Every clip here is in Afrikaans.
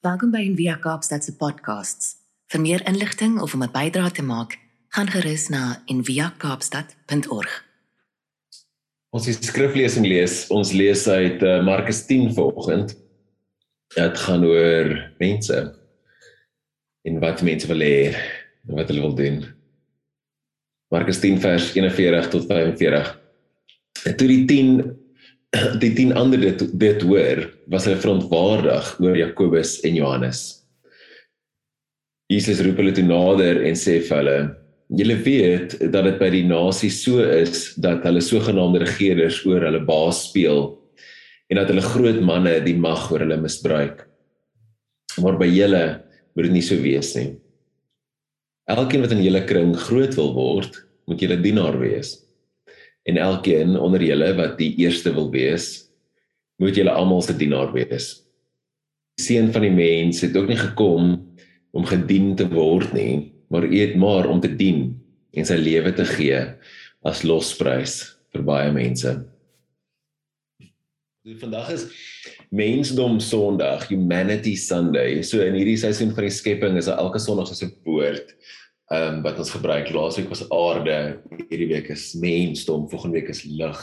Welkom by Envia Kaapstad se podcasts. Vir meer inligting of om 'n bydrae te maak, gaan gerus na enviakaapstad.org. Ons het skriflesing lees. Ons lees uit uh, Markus 10 vanoggend. Dit gaan oor mense en wat mense wil hê en wat hulle wil doen. Markus 10 vers 41 tot 45. En toe die 10 die 10 ander dit dit hoor, was hulle verontwaardig oor Jakobus en Johannes. Jesus roep hulle toe nader en sê vir hulle: "Julle weet dat dit by die nasie so is dat hulle sogenaamde regerders oor hulle baas speel en dat hulle groot manne die mag oor hulle misbruik. Maar by julle moet dit nie so wees nie. Elkeen wat in julle kring groot wil word, moet julle dienaar wees." En elkeen onder julle wat die eerste wil wees, moet julle almal se dienaar wees. Die seun van die mens het ook nie gekom om gedien te word nie, maar eet maar om te dien en sy lewe te gee as losprys vir baie mense. Dit vandag is Mensdom Sondag, Humanity Sunday. So in hierdie seisoen van die skepping is elke Sondag so 'n woord ehm um, wat ons gebruik. Laasweek was aarde, hierdie week is mensdom, volgende week is lig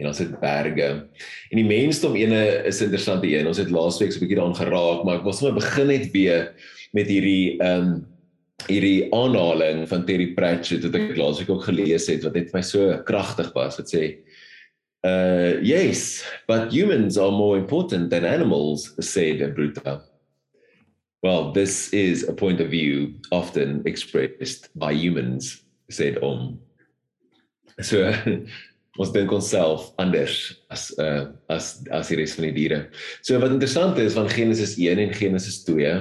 en ons het berge. En die mensdom ene is interessant die een. Ons het laasweek so 'n bietjie daaraan geraak, maar ek wil sommer begin net weer met hierdie ehm um, hierdie aanhaling van Terry Pratchett wat ek laasweek ook gelees het wat net vir my so kragtig was. Dit sê uh yes, but humans are more important than animals, said Bruta. Well, this is a point of view often expressed by humans, said Om. So ons dink onsself anders as uh as as die res van die diere. So wat interessant is van Genesis 1 en Genesis 2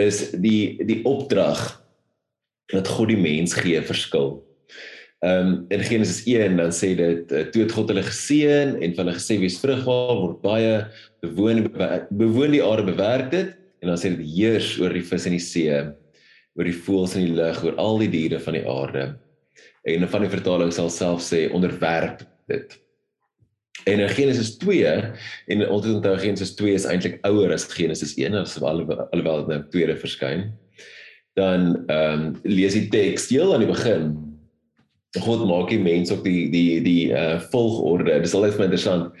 is die die opdrag wat God die mens gee verskil. Ehm um, in Genesis 1 dan sê dit uh, toe het God hulle geseën en van hulle gesê wees vrugbaar word baie bewoon bewoon die aarde bewerk dit En dan sê dit heers oor die vis in die see, oor die voëls in die lug, oor al die diere van die aarde. En van die vertaling sal self sê onderwerp dit. En in Genesis 2 en altyd onthou Genesis 2 is eintlik ouer as Genesis 1, alhoewel alhoewel dit nou tweede verskyn. Dan ehm um, lees die teks heel aan die begin. God maak die mens op die die die uh volgorde. Dis altyd my interessant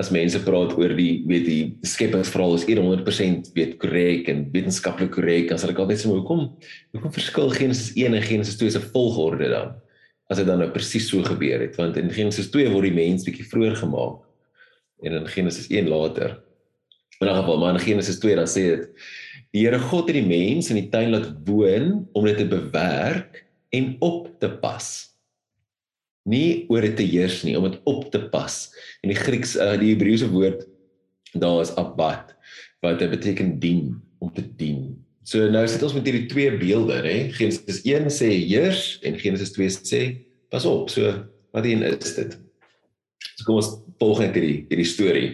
as mense praat oor die weet die skepingsverhaal is 100% weet korrek en wetenskaplik korrek dan sal ek altyd sê hoekom hoekom verskil Genesis 1 en Genesis 2 se volgorde dan as dit dan nou presies so gebeur het? Want in Genesis 2 word die mens bietjie vroeër gemaak en in Genesis 1 later. In 'n geval maar in Genesis 2 dan sê dit die Here God het die mens in die tuin laat woon om dit te bewerk en op te pas nie oor dit te heers nie om dit op te pas. En die Grieks uh, die Hebreëse woord daar is abad wat dit beteken dien om te dien. So nou sit ons met hierdie twee beelde nê? Genesis 1 sê heers en Genesis 2 sê pas op. So wat een is dit? So kom ons volg net hierdie hierdie storie.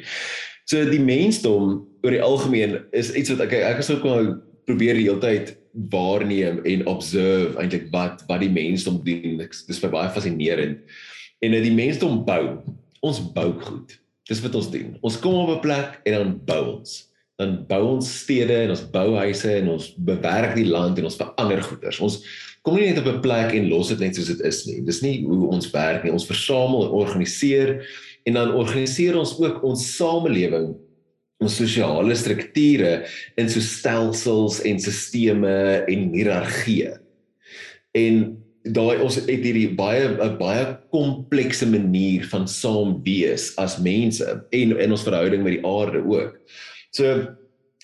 So die mensdom oor die algemeen is iets wat ek ek is ook al probeer die hele tyd waarneem en observe eintlik wat wat die mensdom doen. Dis vir baie fascinerend. En dat die mensdom bou. Ons bou goed. Dis wat ons doen. Ons kom op 'n plek en dan bou ons. Dan bou ons stede en ons bou huise en ons bewerk die land en ons verander goederes. Ons kom nie net op 'n plek en los dit net soos dit is nie. Dis nie hoe ons werk nie. Ons versamel en organiseer en dan organiseer ons ook ons samelewing ons sosiale strukture in so stelsels en sisteme en hiërargieë. En daai ons het hierdie baie 'n baie komplekse manier van saam wees as mense en in ons verhouding met die aarde ook. So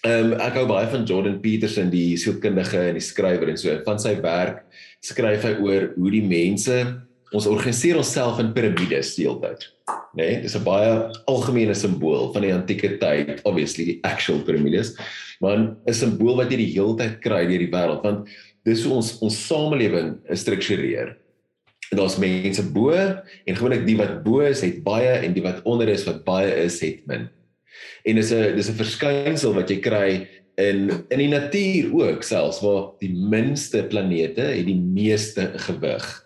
ehm um, ek hou baie van Jordan Peterson die sielkundige en die skrywer en so van sy werk skryf hy oor hoe die mense ons organiseer onsself in piramides die hele tyd nê? Nee, dis 'n baie algemene simbool van die antieke tyd, obviously die actual piramides, maar 'n simbool wat jy die hele tyd kry deur die wêreld, want dis hoe ons ons samelewing struktureer. Daar's mense bo en gewoonlik die wat bo is, het baie en die wat onder is wat baie is, het min. En dis 'n dis 'n verskynsel wat jy kry in in die natuur ook selfs waar die minste planete het die meeste gewig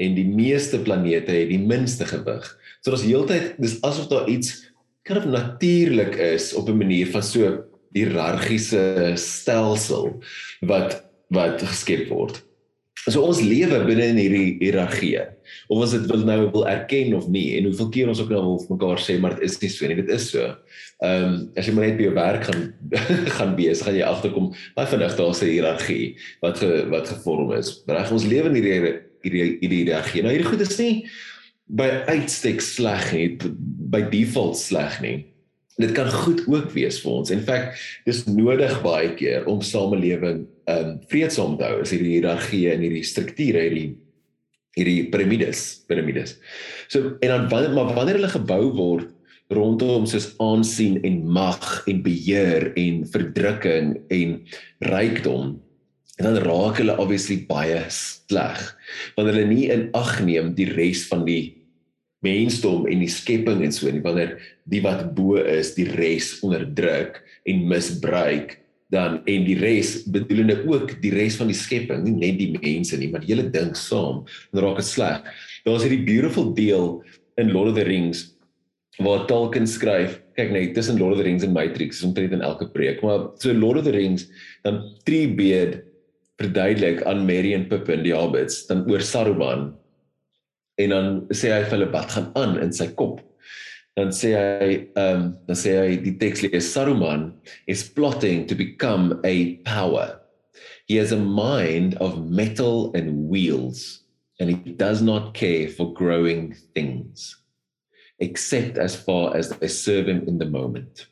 en die meeste planete het die minste gewig. So daar's heeltyd dis asof daar iets kind of natuurlik is op 'n manier van so hiërargiese stelsel wat wat geskep word. So ons lewe binne in hierdie hiërargie. Of ons dit wil nou wil erken of nie en hoeveel keer ons ook nou wil mekaar sê maar dit is nie so nie, dit is so. Ehm um, as jy maar net by jou werk gaan gaan wees, gaan jy agterkom baie vinnig daar's 'n hiërargie wat ge, wat gevorm is. Reg ons lewe in hierdie hierdie hierdie hiërargie. Nou hierdie goed is nie by uitstek sleg nie, by default sleg nie. Dit kan goed ook wees vir ons. In feite, dis nodig baie keer om samelewing um, vreedsaam te hou. Is hierdie hiërargie en hierdie strukture, hierdie hierdie piramides, piramides. So en dan wanneer maar wanneer hulle gebou word rondom soos aansien en mag en beheer en verdrukking en rykdom en dan raak hulle obviously baie sleg want hulle nie in ag neem die res van die mensdom en die skepping en so nie. Wanneer die wat bo is die res onderdruk en misbruik dan en die res bedoelende ook die res van die skepping nie net die mense nie maar die hele ding saam dan raak dit sleg. Daar's hierdie beautiful deel in Lord of the Rings waar Tolkien skryf, kyk net tussen Lord of the Rings en Matrix, is omtrent in elke preek, maar so Lord of the Rings dan Treebeard verduidelik aan Merry en Pippin die hobbits dan oor Saruman en dan sê hy vir hulle wat gaan aan in sy kop. Dan sê hy ehm um, dan sê hy die teks lees Saruman is plotting to become a power. He has a mind of metal and wheels and he does not care for growing things except as far as they serve him in the moment.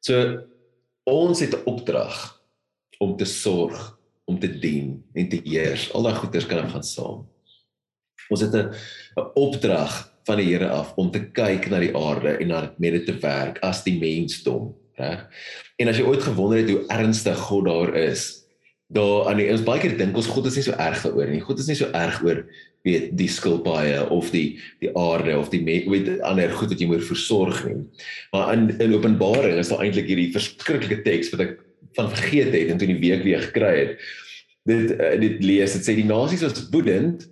So ons het 'n opdrag om te sorg, om te dien en te heers. Al daai goeders kan gaan saam. Ons het 'n opdrag van die Here af om te kyk na die aarde en na met dit te werk as die mensdom, reg? En as jy ooit gewonder het hoe ernstig God daar is, daar aan die ons baie keer dink ons God is nie so erg daaroor nie. God is nie so erg oor weet die skilpaaie of die die aarde of die weet ander goed wat jy moet versorg nie. Maar in in Openbaring is daar eintlik hierdie verskriklike teks wat ek van vergeet het en toe die week weer gekry het. Dit uh, dit lees dit sê die nasies was woedend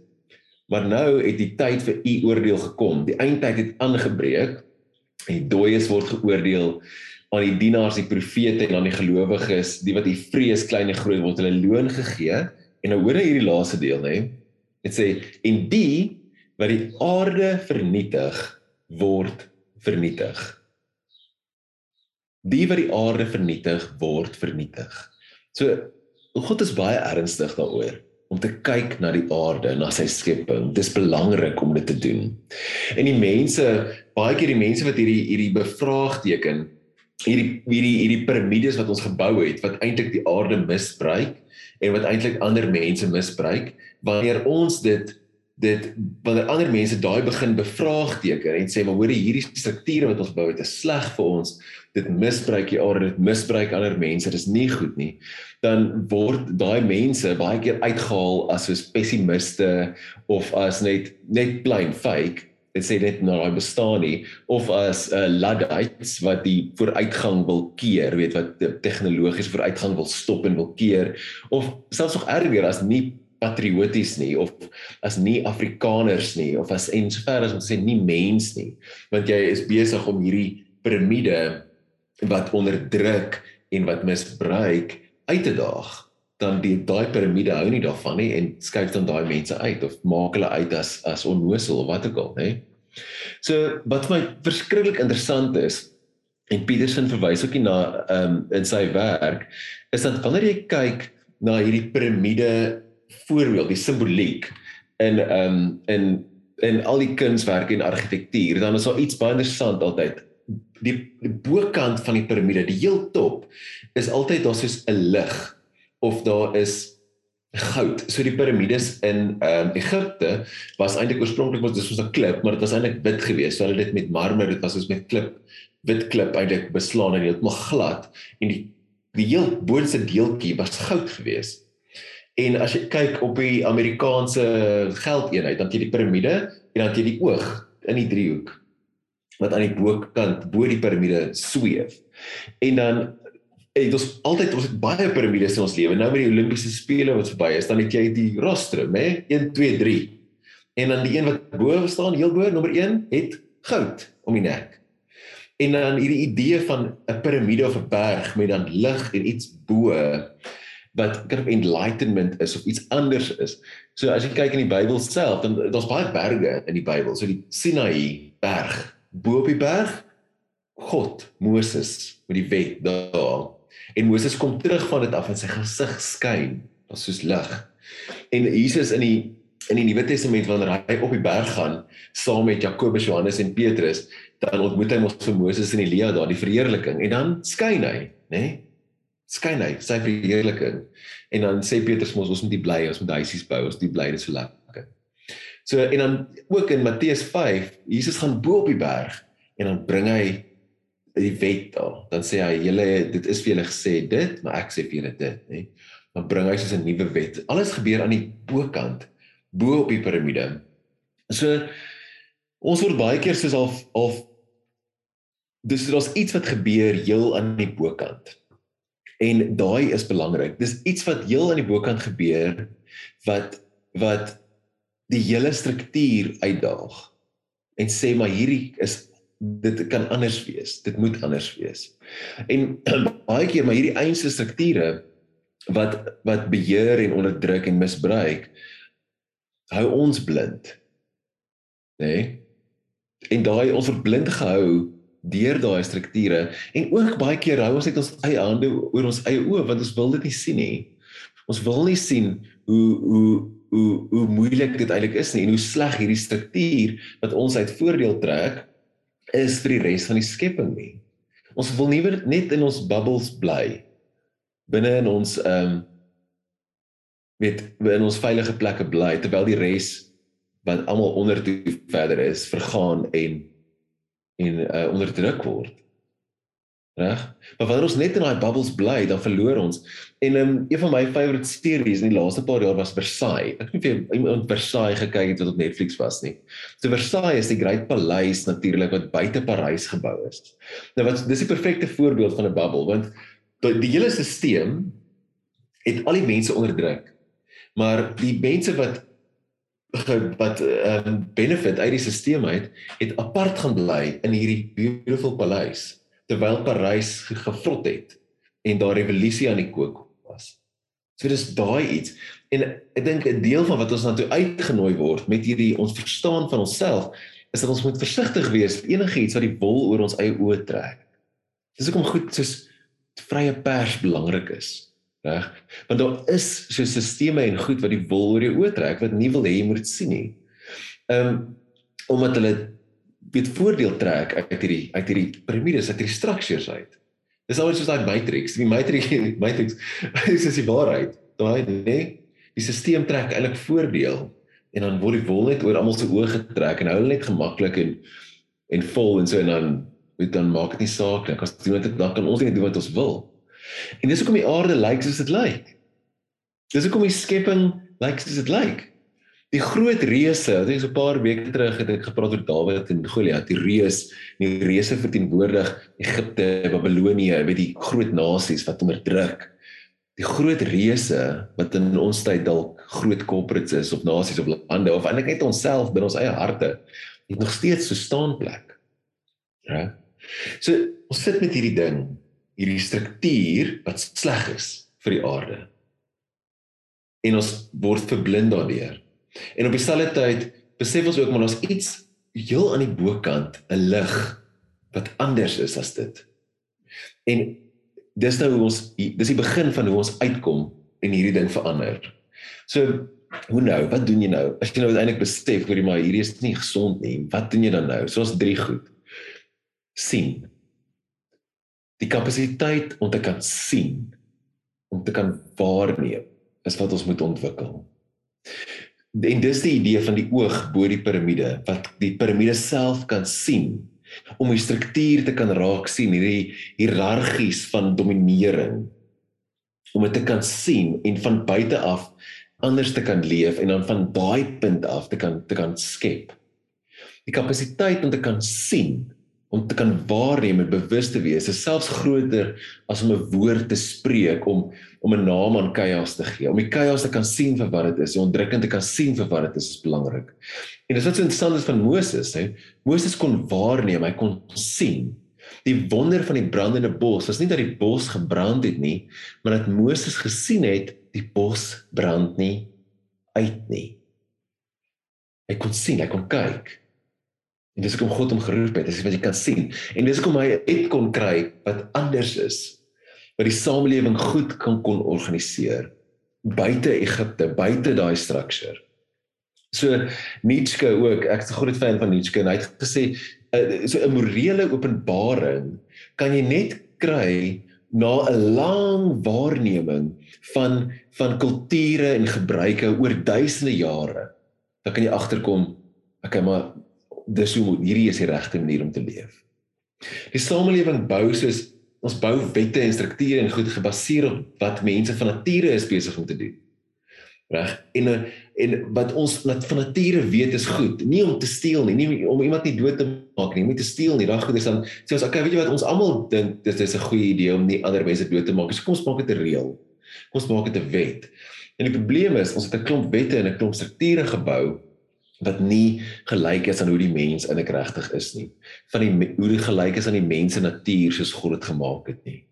maar nou het die tyd vir u oordeel gekom. Die eindtyd het aangebreek die dooies word geoordeel aan die dienaars, die profete en aan die gelowiges, die wat u vrees klein en groot word hulle loon gegee. En nou hoor jy hierdie laaste deel, nê? Nee? Dit sê en die wat die aarde vernietig word vernietig. Die wat die aarde vernietig word vernietig. So God is baie ernstig daaroor om te kyk na die aarde, na sy skepping. Dis belangrik om dit te doen. En die mense, baie keer die mense wat hierdie hierdie bevraagteken, hierdie hierdie hierdie piramides wat ons gebou het wat eintlik die aarde misbruik en wat eintlik ander mense misbruik wanneer ons dit dit wanneer ander mense daai begin bevraagteken en sê maar hoor hierdie strukture wat ons bou het is sleg vir ons. Dit misbruik die aarde dit misbruik ander mense dis nie goed nie. Dan word daai mense baie keer uitgehaal as so pessimiste of as net net plain fake dit sê net nou hy bestaan nie. Of as 'n uh, luddites wat die vooruitgang wil keer, weet wat tegnologies vooruitgang wil stop en wil keer. Of selfs nog erger as nie patrioties nie of as nie afrikaners nie of as en sover as om te sê nie mens nie want jy is besig om hierdie piramide wat onderdruk en wat misbruik uit te daag dan die daai piramide hou nie daarvan nie en skuif dan daai mense uit of maak hulle uit as as onnosel of wat ook al, hè. So wat my verskriklik interessant is en Peterson verwys ook na ehm um, in sy werk is dat wanneer jy kyk na hierdie piramide voorbeeld, die simboliek in ehm um, in in al die kunswerke en argitektuur, dan is daar iets baie interessant altyd. Die, die bokant van die piramide, die heel top, is altyd daar soos 'n lig of daar is goud. So die piramides in ehm um, Egipte was eintlik oorspronklik was dit soos 'n klip, maar dit was eintlik wit geweest. So hulle het dit met marmer, dit was soos met klip, wit klip eintlik beslaan en heeltemal glad en die die heel boonste deeltjie was goud geweest. En as jy kyk op die Amerikaanse geldeenheid, dan jy die piramide en dan jy die oog in die driehoek wat aan die bokant bo die piramide sweef. En dan Hey, dit is altyd ons het baie piramides in ons lewe. Nou met die Olimpiese spele wat verby is, dan het jy die rostrum, hè? 1 2 3. En dan die een wat bo staan, heel bo, nommer 1, het goud om die nek. En dan hierdie idee van 'n piramide of 'n berg met dan lig en iets bo wat kind of enlightenment is of iets anders is. So as jy kyk in die Bybel self, dan daar's baie berge in die Bybel. So die Sinai berg, bo op die berg God, Moses met die wet daar. En Moses kom terug van dit af en sy gesig skyn, dit soos lig. En Jesus in die in die Nuwe Testament wanneer hy op die berg gaan saam met Jakobus, Johannes en Petrus, dan ontmoet hy mos vir Moses en Elia daar die verheerliking en dan skyn hy, né? Nee? Skyn hy sy verheerliking en dan sê Petrus mos ons moet die bly ons moet huisies bou ons die bly dit so lekker. So en dan ook in Matteus 5 Jesus gaan bo op die berg en dan bring hy die wet daar. Dan sê hy julle dit is vir julle gesê dit maar ek sê vir julle dit nê. Dan bring hy soos 'n nuwe wet. Alles gebeur aan die bokant bo op die piramide. So ons word baie keer soos al of dis daar's iets wat gebeur heel aan die bokant en daai is belangrik. Dis iets wat heel aan die bokant gebeur wat wat die hele struktuur uitdaag en sê maar hierdie is dit kan anders wees. Dit moet anders wees. En baie keer maar hierdie einste strukture wat wat beheer en onderdruk en misbruik hou ons blind. Né? Nee? En daai ons word blind gehou deur daai strukture en ook baie keer hou ons net ons eie hande oor ons eie oë want ons wil dit nie sien nie. Ons wil nie sien hoe hoe hoe hoe moeilik dit eintlik is nie en hoe sleg hierdie struktuur wat ons uit voordeel trek is vir die res van die skepping nie. Ons wil nie net in ons bubbles bly binne in ons ehm um, met in ons veilige plekke bly terwyl die res wat almal onder toe verder is vergaan en en uh, onderdruk word. Reg? Maar wanneer ons net in daai bubbles bly, dan verloor ons. En um, een van my favourite series in die laaste paar jaar was Versailles. Ek het nie vir iemand Versailles gekyk het wat op Netflix was nie. So Versailles is die groot paleis natuurlik wat buite Parys gebou is. Nou wat dis die perfekte voorbeeld van 'n bubble want die, die hele stelsel het al die mense onderdruk. Maar die mense wat wat um, benefit uit die stelsel uit het apart gaan bly in hierdie beautiful paleis terwyl Parys gevrot het en daar revolusie aan die kook was. So dis daai iets en ek dink 'n deel van wat ons nou toe uitgenooi word met hierdie ons verstaan van onsself is dat ons moet versigtig wees vir enigiets wat die wol oor ons eie oë trek. Dis hoekom goed soos vrye pers belangrik is reg? Want daar is so sisteme en goed wat die wol oor jou oë trek wat nie wil hê jy moet sien nie. Ehm um, omdat hulle weet voordeel trek uit hierdie uit hierdie piramides, uit hierdie structures uit. Dis alweer soos daai matrix. Die matrix matrix is die waarheid. Daai nê? Die stelsel trek eintlik voordeel en dan word die wol net oor almal se oë getrek en hou hulle net gemaklik en en vol en so en dan weet dan maak dit nie saak nie. As jy dit dan kan ons net doen wat ons wil. En dis hoekom die aarde lyk soos dit lyk. Dis hoekom die skepping lyk soos dit lyk. Die groot reuse, ek dink so 'n paar weke terug het ek gepraat oor Dawid en Goliat, die reus, die reuse verteenwoordig Egipte, Babilonie, weet die groot nasies wat onderdruk. Die groot reuse wat in ons tyd dalk groot corporates is of nasies of lande of eintlik net onsself binne ons eie harte, het nog steeds so staan plek. Ja. So ons sit met hierdie ding hierdie struktuur wat sleg is vir die aarde. En ons word verblind daardeur. En op dieselfde tyd besef ons ook maar ons iets heel aan die bokant 'n lig wat anders is as dit. En dis nou hoe ons dis die begin van hoe ons uitkom en hierdie ding verander. So hoe nou? Wat doen jy nou? As jy nou uiteindelik besef hoor jy maar hierdie is nie gesond nie. Wat doen jy dan nou? So ons drie goed. sien die kapasiteit om te kan sien om te kan waarneem is wat ons moet ontwikkel. En dis die idee van die oog bo die piramide wat die piramide self kan sien om die struktuur te kan raak sien hierdie hiërargies van dominering om dit te kan sien en van buite af anders te kan leef en dan van daai punt af te kan te kan skep. Die kapasiteit om te kan sien om te kan waarneem en bewus te wees is selfs groter as om 'n woord te spreek om om 'n naam aan chaos te gee om die chaos te kan sien vir wat dit is om onderdrukking te kan sien vir wat dit is is belangrik en dis wat so interessant is van Moses hè Moses kon waarneem hy kon sien Die wonder van die brandende bos was nie dat die bos gebrand het nie, maar dat Moses gesien het die bos brand nie uit nie. Hy kon sien, hy kon kyk. En dis hoekom God hom geroep het, dis wat jy kan sien. En dis hoekom hy het kon kry wat anders is. Wat die samelewing goed kan kon organiseer buite Egipte, buite daai structure. So Nietzsche ook, ek is 'n groot fan van Nietzsche en hy het gesê uh, so 'n morele openbaring kan jy net kry na 'n lang waarneming van van kulture en gebruike oor duisende jare. Dan kan jy agterkom, okay, maar dis hoe hierdie is die regte manier om te leef. Die samelewing bou soos ons bou wette en strukture en goed gebaseer op wat mense van nature is besig om te doen. Reg? En en wat ons net van nature weet is goed, nie om te steel nie, nie om iemand nie dood te maak nie, nie te steel nie. Daai goed is dan sê ons, okay, weet jy wat ons almal dink dis dis 'n goeie idee om nie ander mense dood te maak nie. So kom ons maak dit 'n reël. Kom ons maak dit 'n wet. En die probleem is ons het 'n klomp wette en 'n klomp strukture gebou wat nie gelyk is aan hoe die mens in ek regtig is nie. Van die hoe dit gelyk is aan die mens se natuur soos God dit gemaak het nie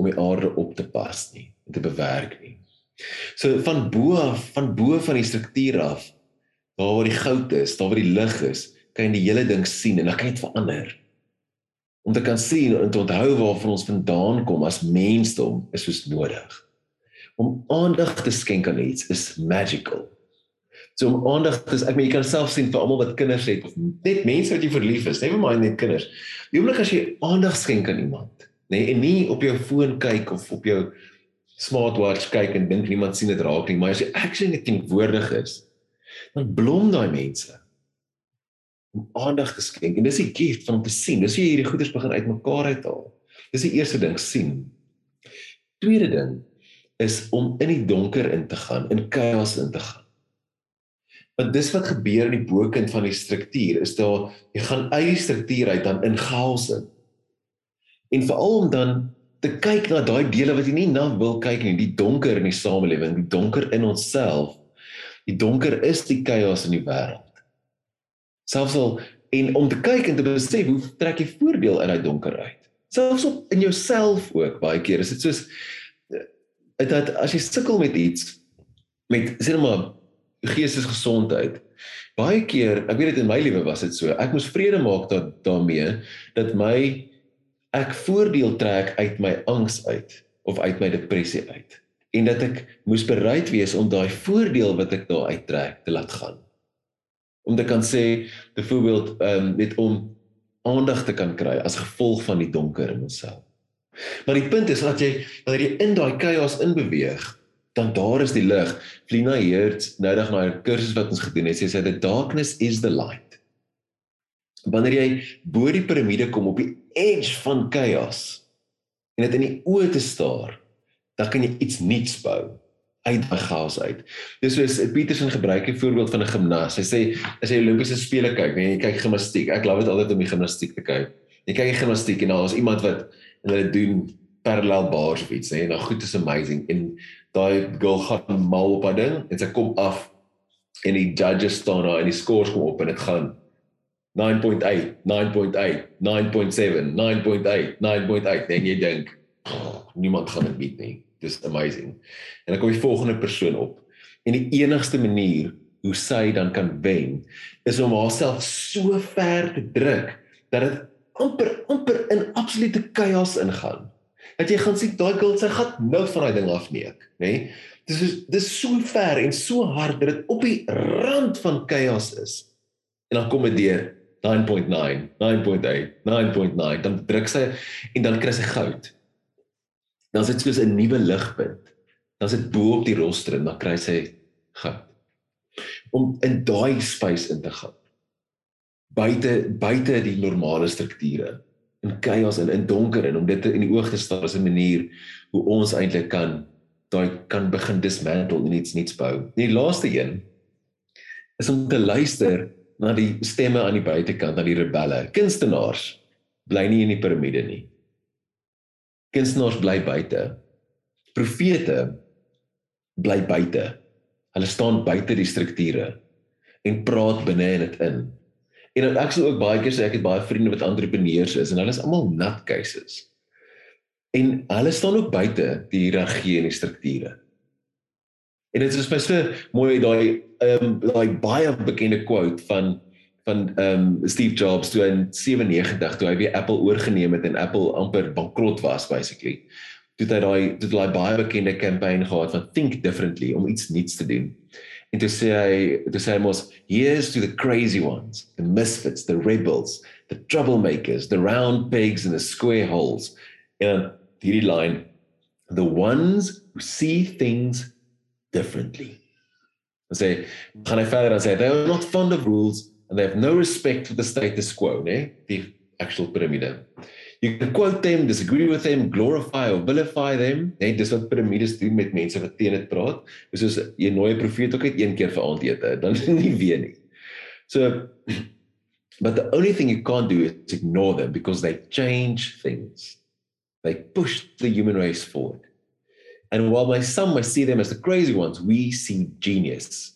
om die aarde op te pas nie te bewerk nie. So van bo af, van bo van die struktuur af, waar waar die goud is, daar waar die lig is, kan jy die hele ding sien en dan kan jy dit verander. Om te kan sien en te onthou waarvan ons vandaan kom as mensdom is soos nodig. Om aandag te skenk aan iets is magical. So om aandag te ek meen jy kan self sien vir almal wat kinders het of net mense wat jy verlief is, never mind net kinders. Die oomblik as jy aandag skenk aan iemand, nê, nee, en nie op jou foon kyk of op jou smartwatch kyk en dink niemand sien dit raak nie, maar as jy actually net teenwoordig is, dan blom daai mense om aandag te skenk. En dis die gift van om te sien. Dis hoe hierdie goeders begin uitmekaar uithaal. Dis die eerste ding, sien. Tweede ding is om in die donker in te gaan, in chaos in te gaan. Want dis wat gebeur in die bokant van die struktuur, is daar jy gaan uit die struktuur uit dan in chaos in. En veral om dan te kyk na daai dele wat jy nie na wil kyk nie, die donker in die samelewing, die donker in onsself. Die donker is die chaos in die wêreld. Selfs al en om te kyk en te besef hoe trek jy voordeel uit daai donker uit. Selfs op in jouself ook baie keer is dit soos eh, dat as jy sukkel met iets met sê net maar geestesgesondheid. Baie keer, ek weet dit in my lewe was dit so. Ek moes vrede maak dat daarmee dat my ek voordeel trek uit my angs uit of uit my depressie uit en dat ek moes bereid wees om daai voordeel wat ek daar uittrek te laat gaan om te kan sê byvoorbeeld ehm um, net om aandag te kan kry as gevolg van die donker in myself. Maar die punt is dat jy wanneer jy in daai chaos inbeweeg, dan daar is die lig. Flina Hertz nou dag na 'n kursus wat ons gedoen het, sê sy the darkness is the light wanneer jy bo die piramide kom op die edge van chaos en dit in die oë te staar, dan kan jy iets nuuts bou uit daai chaos uit. Dis soos Petersen gebruik 'n voorbeeld van 'n gimnas. Hy sê as jy Olimpiese spele kyk, nee, jy kyk gimnastiek. Ek glo dit altyd om die gimnastiek te kyk. Jy kyk die gimnastiek en daar is iemand wat en hulle doen parallel bars of iets, nee, nou goed is amazing en daai girl gaan mal op haar ding en sy kom af en die judges staan daar en die scores kom op en dit gaan 9.8, 9.8, 9.7, 9.8, 9.8 en jy dink niemand gaan dit beat nie. Dis amazing. En dan kom die volgende persoon op. En die enigste manier hoe sy dan kan wen is om haarself so ver te druk dat dit amper amper in absolute chaos ingaan. Dat jy gaan sien daai girl sy gaan nou van daai ding afneek, nê? Nee? Dis is dis so ver en so hard dat dit op die rand van chaos is. En dan kom dit deur 9.9, 9.8, 9.9, dan druk sy en dan kry sy goud. Dan is dit soos 'n nuwe ligpunt. Dan is dit bo op die rostre en dan kry sy goud. Om in daai space in te gaan. Buite buite die normale strukture in chaos en in donker en om dit in die oog te staar is 'n manier hoe ons eintlik kan daai kan begin dismantle en iets nuuts bou. Die laaste een is om te luister na die stemme aan die buitekant, na die rebelle. Kunstenaars bly nie in die piramide nie. Kunstenaars bly buite. Profete bly buite. Hulle staan buite die strukture en praat binne in dit in. En ek sê ook baie keer sê ek het baie vriende wat entrepreneurs is en hulle is almal nutcases. En hulle staan ook buite die hiërargie en die strukture. En dit is baie so mooi daai ehm um, daai baie bekende quote van van ehm um, Steve Jobs toe in 97 toe hy weer Apple oorgeneem het en Apple amper bankrot was basically. Toe hy daai toe hy baie bekende kampanje gehad van think differently om iets nuuts te doen. Sê hy toe sê hy mos here's to the crazy ones, the misfits, the rebels, the troublemakers, the round pegs in the square holes. En hierdie line the ones who see things differently. En sê gaan hy verder dan sê they are not fond of rules and they have no respect for the status quo, né? Die actual piramide. You can quote them, disagree with them, glorify or vilify them. Net dis wat piramides doen met mense wat teen dit praat. Dis soos jy nooi 'n profeet ook net een keer vir aandete, dan nie weer nie. So but the only thing you can't do is ignore them because they change things. They push the human race forward. And while my some might see them as the crazy ones, we see genius.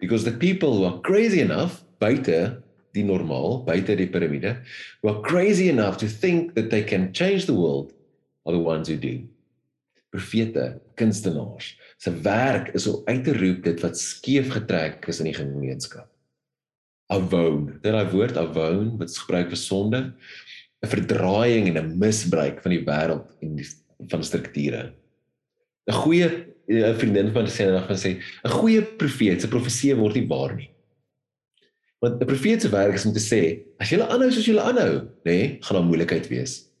Because the people who are crazy enough, buite die normaal, buite die piramide, who are crazy enough to think that they can change the world, are the ones who do. Profete, kunstenaars, se werk is om uit te roep dit wat skeef getrek is in die gemeenskap. Avon, dit daai woord avon wat gebruik vir sonde, 'n verdraaiing en 'n misbruik van die wêreld en die van strukture. 'n Goeie 'n vriendin van sê eendag van sê 'n goeie profeet se profesie word nie waar nie. Want 'n profeet se werk is om te sê as jy aanhou soos jy aanhou, nê, nee, gaan daar moeilikheid wees.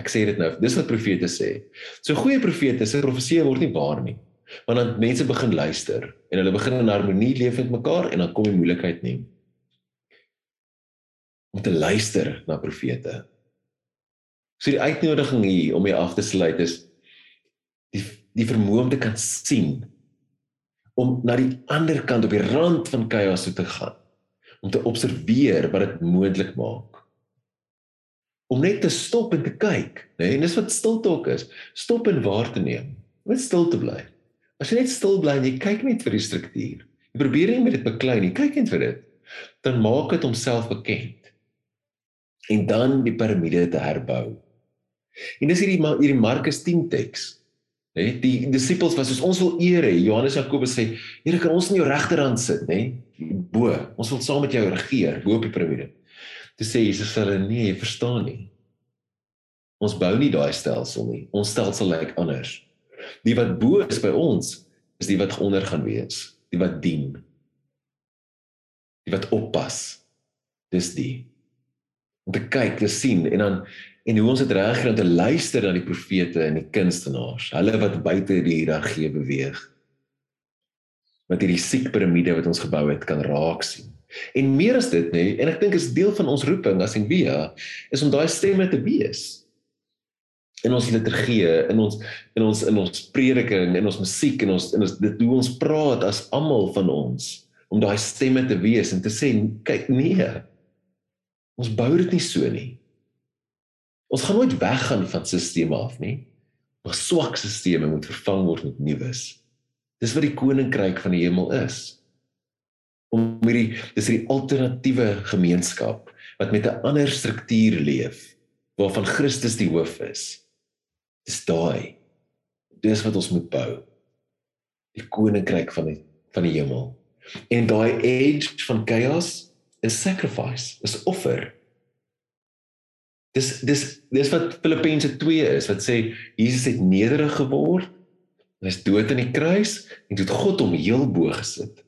Ek sê dit nou, dis wat profete sê. So goeie profete se profesie word nie waar nie. Want dan mense begin luister en hulle begin in harmonie leef met mekaar en dan kom die moeilikheid nie om te luister na profete. So die uitnodiging hier om jy af te sluit is die die vermoë om te kan sien om na die ander kant op die rand van chaos toe te gaan om te observeer wat dit moontlik maak om net te stop en te kyk nê nee? en dis wat stilte ook is stop en waar te neem net stil te bly as jy net stil bly en jy kyk net vir die struktuur jy probeer nie met dit beklei nie kyk net vir dit dan maak dit homself bekend en dan die piramide te herbou. En dis hierdie hierdie Markus 10 teks. Hè, die disippels was soos ons wil eer hê. Johannes Jakobus sê, "Here, kan ons in jou regterhand sit, nê? Bo. Ons wil saam met jou regeer bo op die piramide." Toe sê Jesus vir hulle, "Nee, jy verstaan nie. Ons bou nie daai stelsel nie. Ons stelsel lyk anders. Die wat bo is by ons, is die wat onder gaan wees, die wat dien. Die wat oppas. Dis die om te kyk, te sien en dan en hoe ons dit reg kry om te luister na die profete en die kunstenaars, hulle wat buite die hiërargie beweeg. Wat hierdie siek piramide wat ons gebou het kan raak sien. En meer as dit nê, nee, en ek dink is deel van ons roeping as Envia is om daai stemme te wees in ons liturgie, in ons in ons in ons prediking, in ons musiek en ons in ons dit hoe ons praat as almal van ons om daai stemme te wees en te sê kyk nee Ons bou dit nie so nie. Ons gaan nooit weggaan van sisteme af nie. Maar swak sisteme moet vervang word met nuus. Dis wat die koninkryk van die hemel is. Om hierdie dis hierdie alternatiewe gemeenskap wat met 'n ander struktuur leef waarvan Christus die hoof is. Dis daai. Dis wat ons moet bou. Die koninkryk van die van die hemel. En daai edge van chaos is sacrifice, is offer. Dis dis dis wat Filippense 2 is wat sê Jesus het nederig geword. Hy is dood aan die kruis en het God hom heel bo gesit.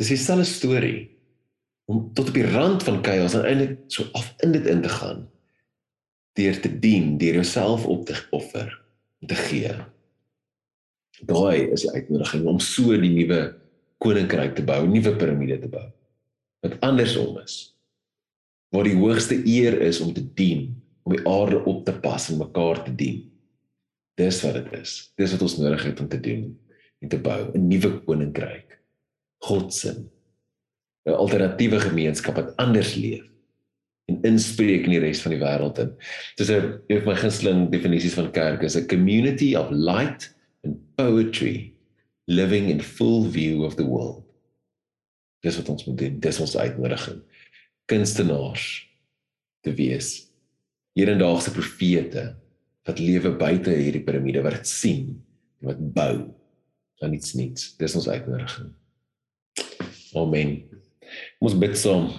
Dis dieselfde storie om tot op die rand van chaos en eintlik so af in dit in te gaan deur te dien, deur jouself op te offer, te gee. Daai is die uitnodiging om so die nuwe koninkryk te bou, nuwe piramide te bou wat andersom is. Waar die hoogste eer is om te dien, om die aarde op te pas en mekaar te dien. Dis wat dit is. Dis wat ons nodig het om te doen en te bou 'n nuwe koninkryk. God se 'n alternatiewe gemeenskap wat anders leef en inspreek in die res van die wêreld in. Dis 'n een van my gunsteling definisies van kerk is 'n community of light and poetry living in full view of the world. Dis wat ons moet doen. Dis ons uitnodiging kunstenaars te wees. Hedendaagse profete wat lewe buite hierdie piramide wat dit sien en wat bou aan iets niets. Dis ons uitnodiging. Amen. Ons bid saam.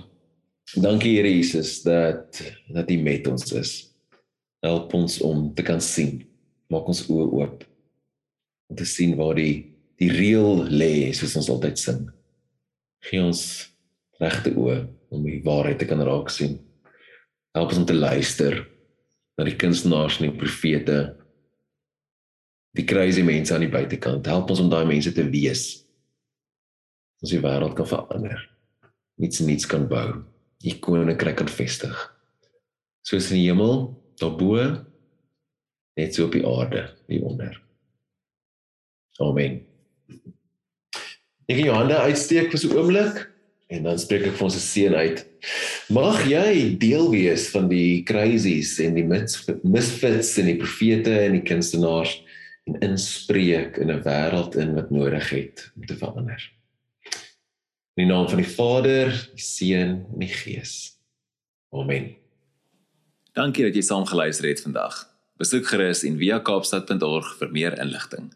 Dankie Here Jesus dat dat U met ons is. Help ons om te kan sien. Maak ons oë oop om te sien waar die die reël lê soos ons altyd sing. Gee ons regte oë om die waarheid te kan raak sien. Help ons om te luister na die kunstenaars en die profete. Die crazy mense aan die buitekant. Help ons om daai mense te wees. Ons die wêreld kan verander. Niets niets kan bou. Die koninkryk kan vestig. Soos in die hemel, daarbo, net so op die aarde, hieronder. Amen. Ek gaan jou hande uitsteek vir so 'n oomblik en dan spreek ek vir ons se seën uit. Mag jy deel wees van die crazies en die misfits en die profete en die kunstenaars en inspreek in 'n wêreld in wat nodig het om te verander. In die naam van die Vader, die Seun en die Gees. Amen. Dankie dat jy saam geluister het vandag. Besoek gerus en via kaapstad.org vir meer inligting.